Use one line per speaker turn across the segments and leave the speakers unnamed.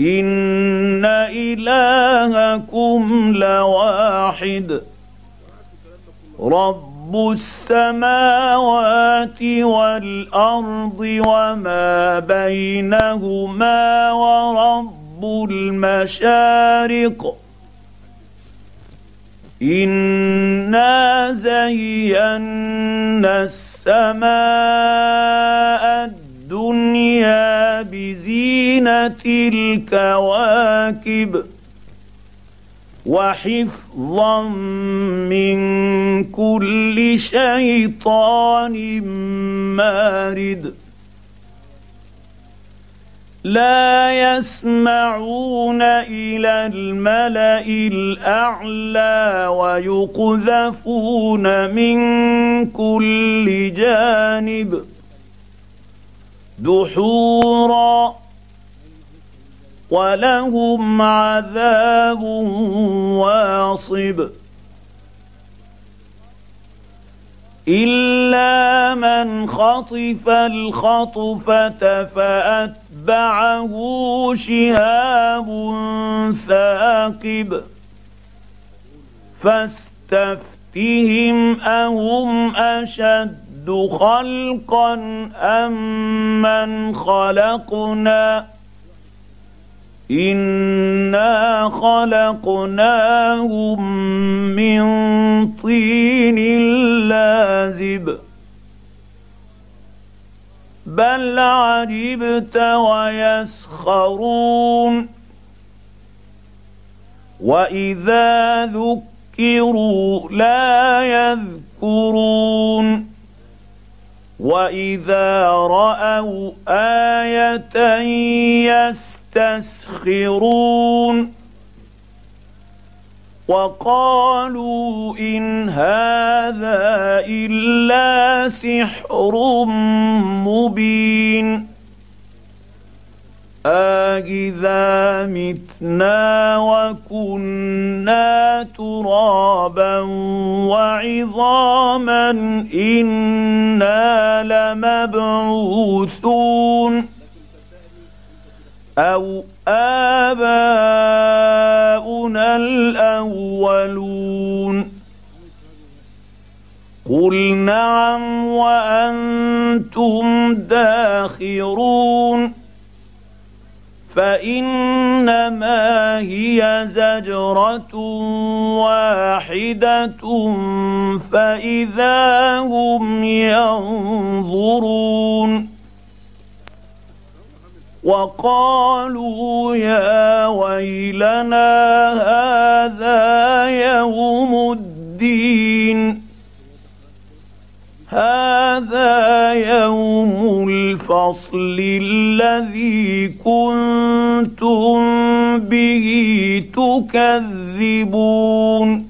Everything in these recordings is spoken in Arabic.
ان الهكم لواحد. رب السماوات والارض وما بينهما ورب المشارق. انا زينا السماء الكواكب وحفظا من كل شيطان مارد لا يسمعون إلى الملأ الأعلى ويقذفون من كل جانب دحورا ولهم عذاب واصب. إلا من خطف الخطفة فأتبعه شهاب ثاقب. فاستفتهم أهم أشد خلقا أم من خلقنا؟ انا خلقناهم من طين لازب بل عجبت ويسخرون واذا ذكروا لا يذكرون واذا راوا إيه يستسخرون وقالوا إن هذا إلا سحر مبين. أإذا متنا وكنا ترابا وعظاما إنا لمبعوثون. أو آباؤنا الأولون قل نعم وأنتم داخرون فانما هي زجره واحدة فاذا هم ينظرون وقالوا يا ويلنا هذا يوم الدين. هذا يوم الفصل الذي كنتم به تكذبون.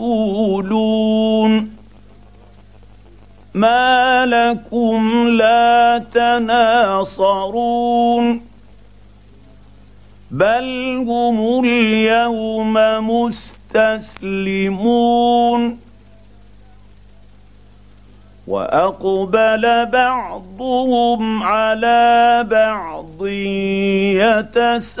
مسئولون ما لكم لا تناصرون بل هم اليوم مستسلمون وأقبل بعضهم على بعض يتساءلون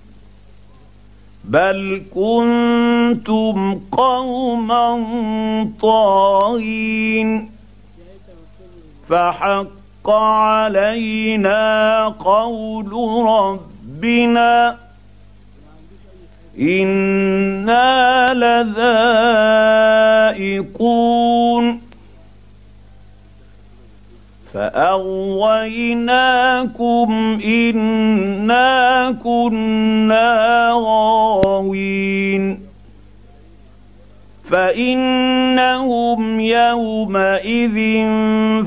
بل كنتم قوما طاغين فحق علينا قول ربنا أنا لذائقون فأغويناكم إنا كنا غاوين فإنهم يومئذ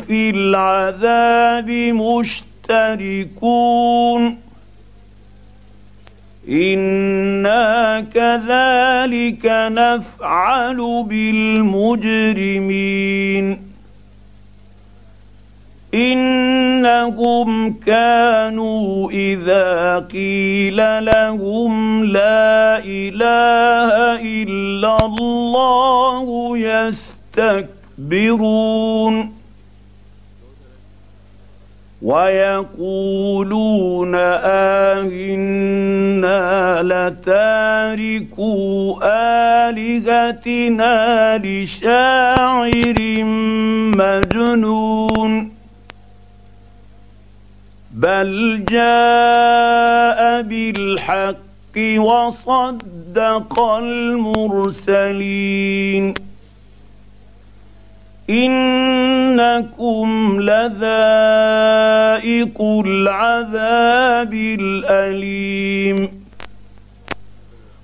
في العذاب مشتركون إنا كذلك نفعل بالمجرمين انهم كانوا إذا قيل لهم لا إله إلا الله يستكبرون ويقولون آهنا لتاركوا آلهتنا لشاعر مجنون بل جاء بالحق وصدق المرسلين انكم لذائق العذاب الاليم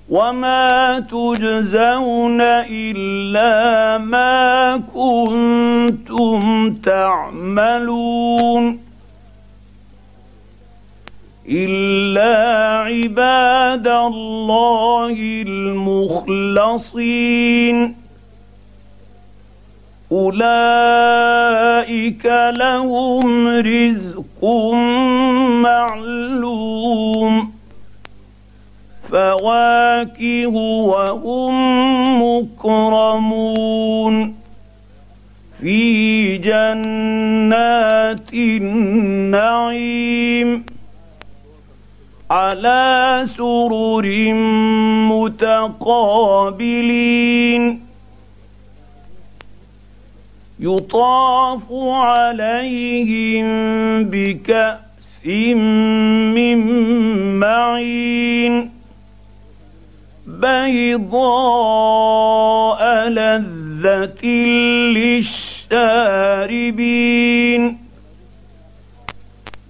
وما تجزون الا ما كنتم تعملون إلا عباد الله المخلصين. أولئك لهم رزق معلوم. فواكه وهم مكرمون. في جنات النعيم. على سرر متقابلين. يطاف عليهم بكأس من معين. بيضاء لذة للشاربين.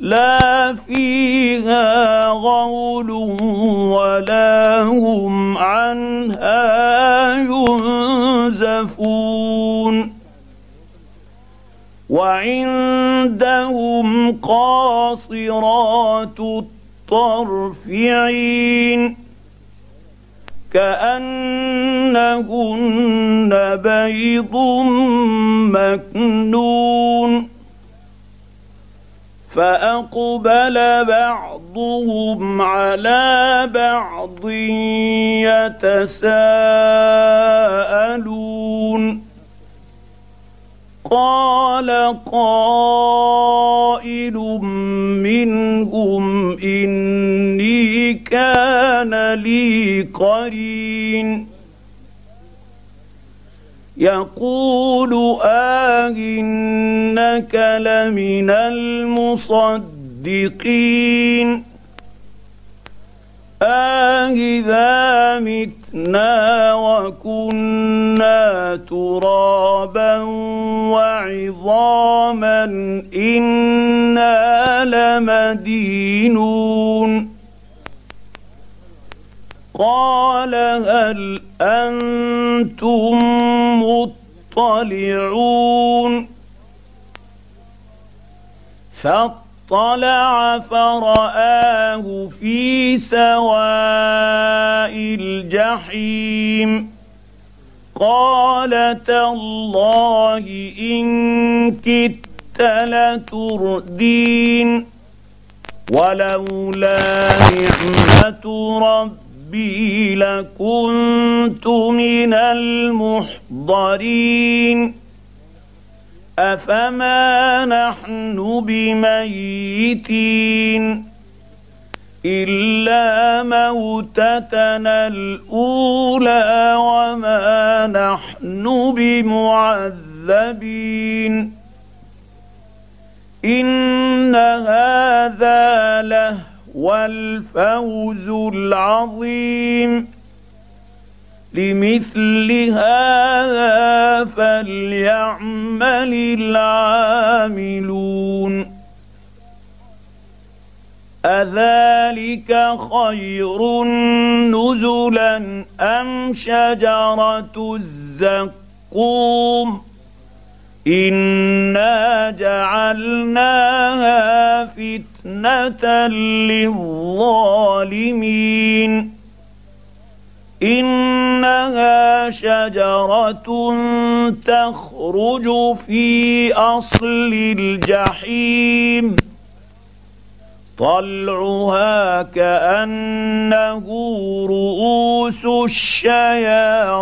لا فيها غول ولا هم عنها ينزفون. وعندهم قاصرات الطرف عين كأنهن بيض مكنون. فأقبل بعضهم على بعض يتساءلون. قال قائل منهم إني كان لي قرين. يقول آه إنك لمن المصدقين آه إذا متنا وكنا ترابا وعظاما إنا لمدينون قال هل أنتم مطلعون فاطلع فرآه في سواء الجحيم قال تالله إن كدت لتردين ولولا نعمة ربي لكنت من المحضرين. أفما نحن بميتين؟ إلا موتتنا الأولى وما نحن بمعذبين. إن هذا لهو الفوز العظيم لمثل هذا فليعمل العاملون أذلك خير نزلا أم شجرة الزقوم إنا جعلناها فتنة للظالمين. إنها شجرة تخرج في أصل الجحيم. طلعها كأنه رؤوس الشياطين.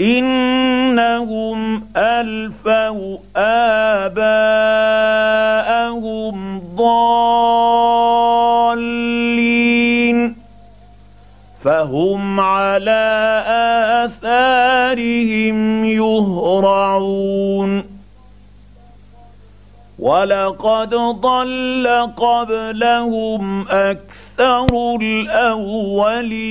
إنهم ألفوا آباءهم ضالين فهم على آثارهم يهرعون ولقد ضل قبلهم أكثر الأولين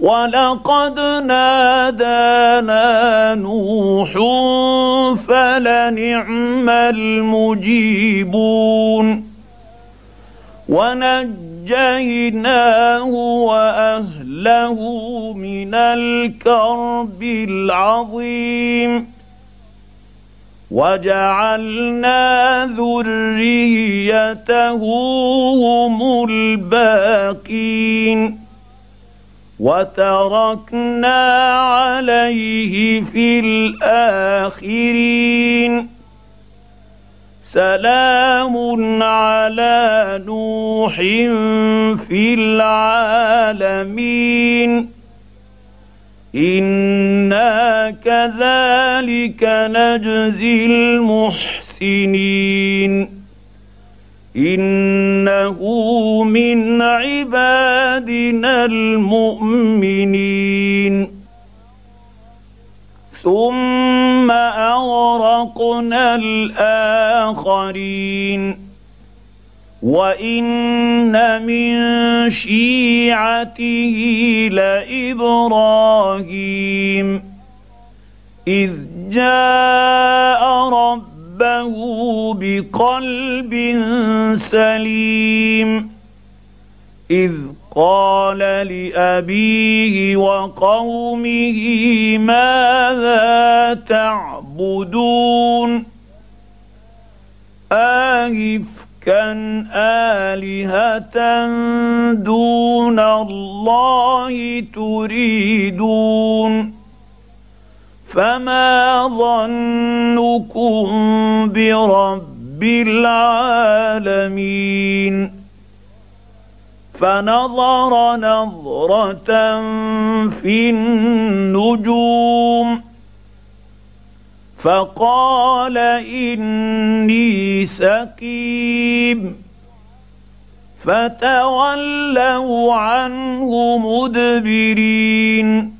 ولقد نادانا نوح فلنعم المجيبون ونجيناه وأهله من الكرب العظيم وجعلنا ذريته هم الباقين وتركنا عليه في الآخرين. سلام على نوح في العالمين. إنا كذلك نجزي المحسنين. إنه من عبادنا المؤمنين. ثم أغرقنا الآخرين. وإن من شيعته لإبراهيم. إذ جاء بقلب سليم. إذ قال لأبيه وقومه ماذا تعبدون؟ آهفكا آلهة دون الله تريدون؟ فما ظنكم برب العالمين. فنظر نظرة في النجوم. فقال إني سقيم. فتولوا عنه مدبرين.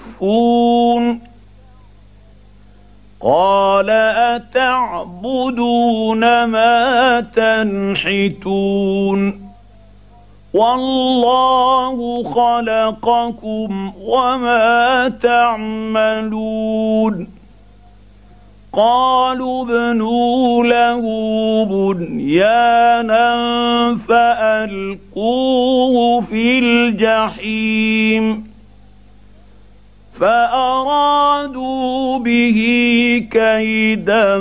قال أتعبدون ما تنحتون. والله خلقكم وما تعملون. قالوا ابنوا له بنيانا فألقوه في الجحيم. فأرادوا به كيدا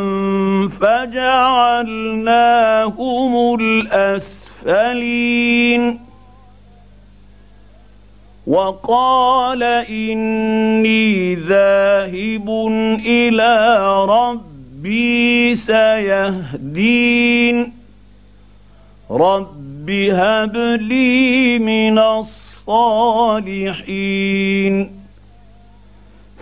فجعلناهم الأسفلين. وقال إني ذاهب إلى ربي سيهدين. رب هب لي من الصالحين.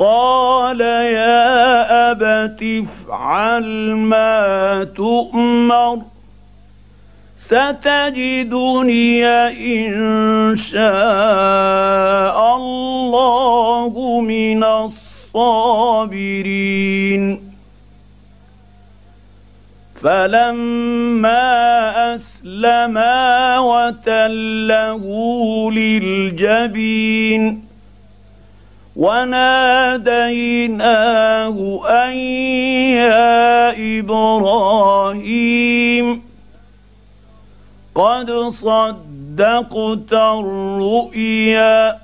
قال يا أبت افعل ما تؤمر ستجدني إن شاء الله من الصابرين. فلما أسلما وتله للجبين وناديناه أن يا إبراهيم قد صدقت الرؤيا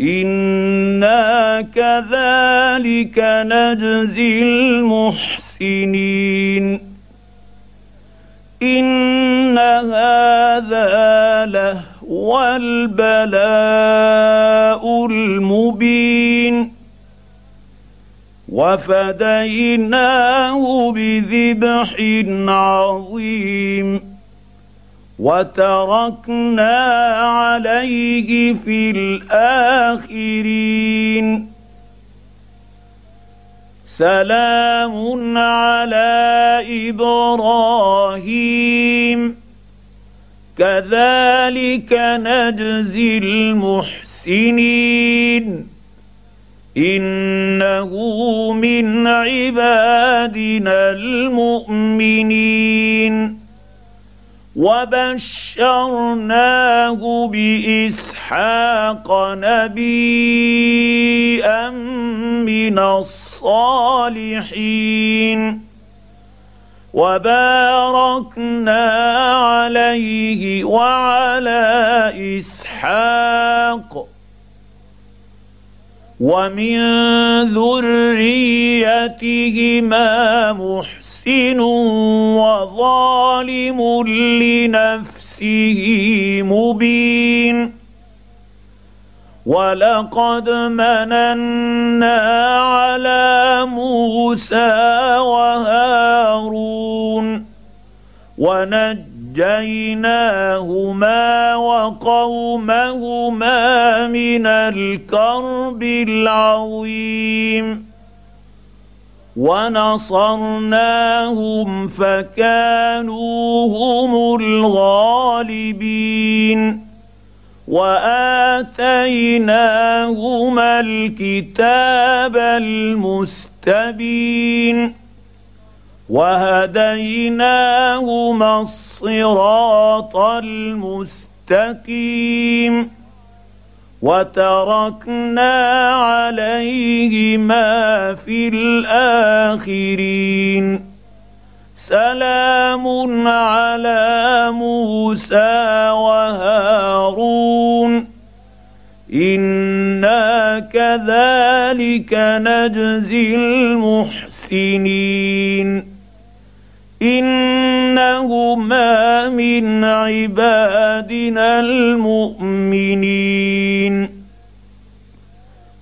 إنا كذلك نجزي المحسنين إن هذا لهو البلاء المبين وفديناه بذبح عظيم وتركنا عليه في الآخرين. سلام على إبراهيم. كذلك نجزي المحسنين. إنه من عبادنا المؤمنين. وبشرناه بإسحاق نبيا من الصالحين. وباركنا عليه وعلى إسحاق ومن ذريتهما محسن محسن وظالم لنفسه مبين ولقد مننا على موسى وهارون ونجيناهما وقومهما من الكرب العظيم ونصرناهم فكانوا هم الغالبين وآتيناهما الكتاب المستبين وهديناهما الصراط المستقيم وتركنا عليهما في الآخرين. سلام على موسى وهارون أنا كذلك نجزي المحسنين انهما من عبادنا المؤمنين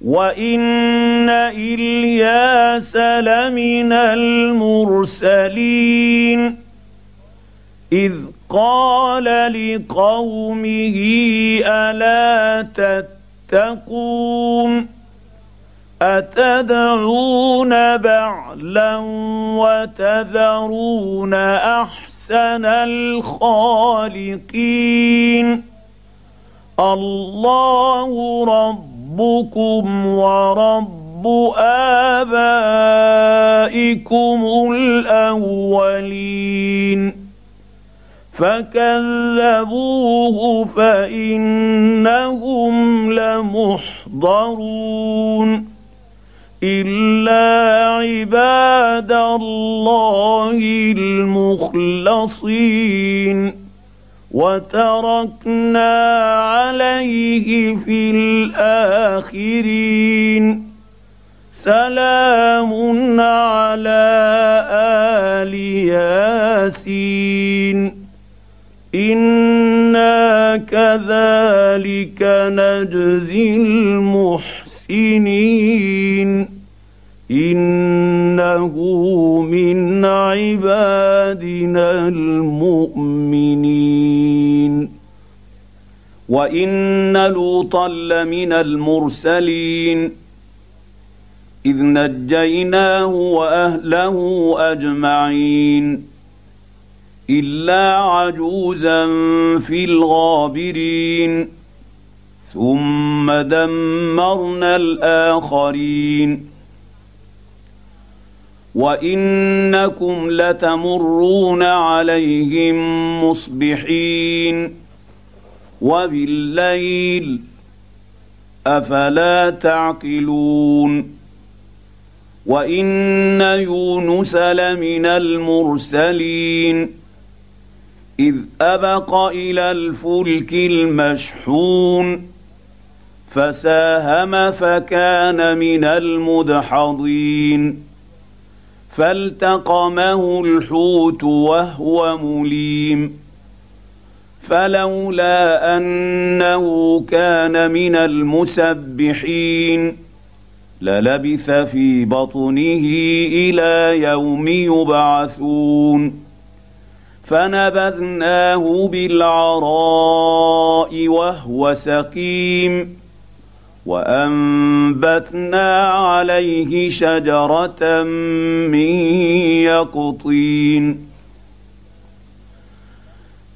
وان الياس لمن المرسلين اذ قال لقومه الا تتقون أتدعون بعلا وتذرون أحسن الخالقين الله ربكم ورب آبائكم الأولين فكذبوه فإنهم لمحضرون إلا عباد الله المخلصين وتركنا عليه في الآخرين سلام على آل ياسين أنا كذلك نجزي المحسنين انه من عبادنا المؤمنين وان لوطا لمن المرسلين اذ نجيناه واهله اجمعين إلا عجوزا في الغابرين. ثم دمرنا الآخرين. وإنكم لتمرون عليهم مصبحين. وبالليل أفلا تعقلون. وإن يونس لمن المرسلين. إذ أبق إلى الفلك المشحون فساهم فكان من المدحضين. فالتقمه الحوت وهو مليم. فلولا أنه كان من المسبحين للبث في بطنه إلى يوم يبعثون. فنبذناه بالعراء وهو سقيم وأنبتنا عليه شجرة من يقطين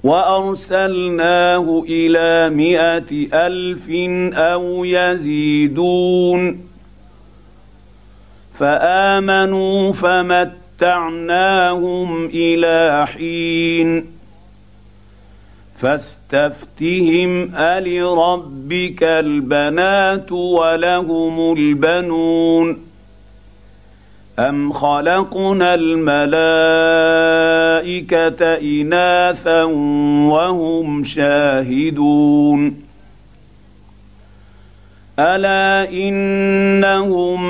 وأرسلناه إلى مائه ألف أو يزيدون فآمنوا فمتعناهم إلى حين فاستفتهم الربك البنات ولهم البنون ام خلقنا الملائكه اناثا وهم شاهدون الا انهم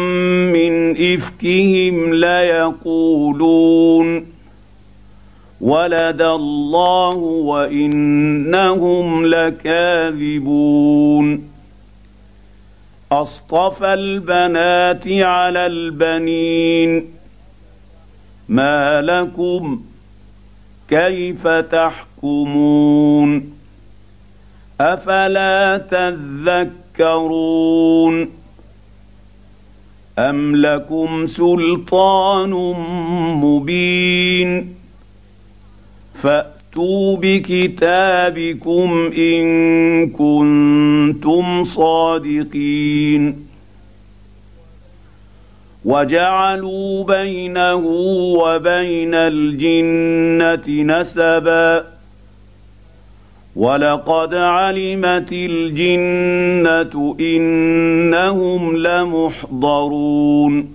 من افكهم ليقولون ولد الله وانهم لكاذبون اصطفى البنات على البنين ما لكم كيف تحكمون افلا تذكرون أم لكم سلطان مبين فأتوا بكتابكم إن كنتم صادقين وجعلوا بينه وبين الجنة نسبا ولقد علمت الجنه انهم لمحضرون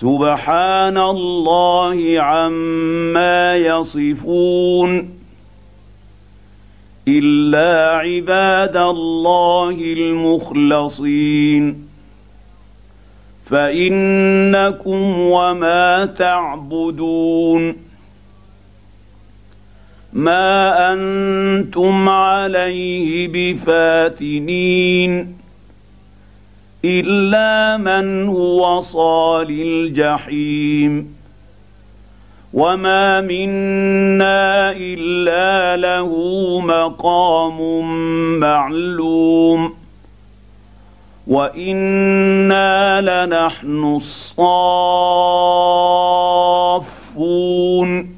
سبحان الله عما يصفون الا عباد الله المخلصين فانكم وما تعبدون ما أنتم عليه بفاتنين إلا من هو صال الجحيم وما منا إلا له مقام معلوم وإنا لنحن الصافون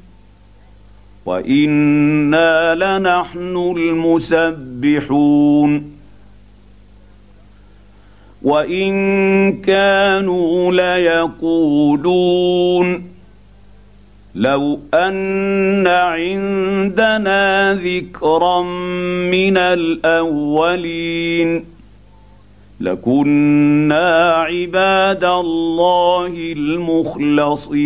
وأنا لنحن المسبحون وان كانوا ليقولون لو ان عندنا ذكرا من الاولين لكنا عباد الله المخلصين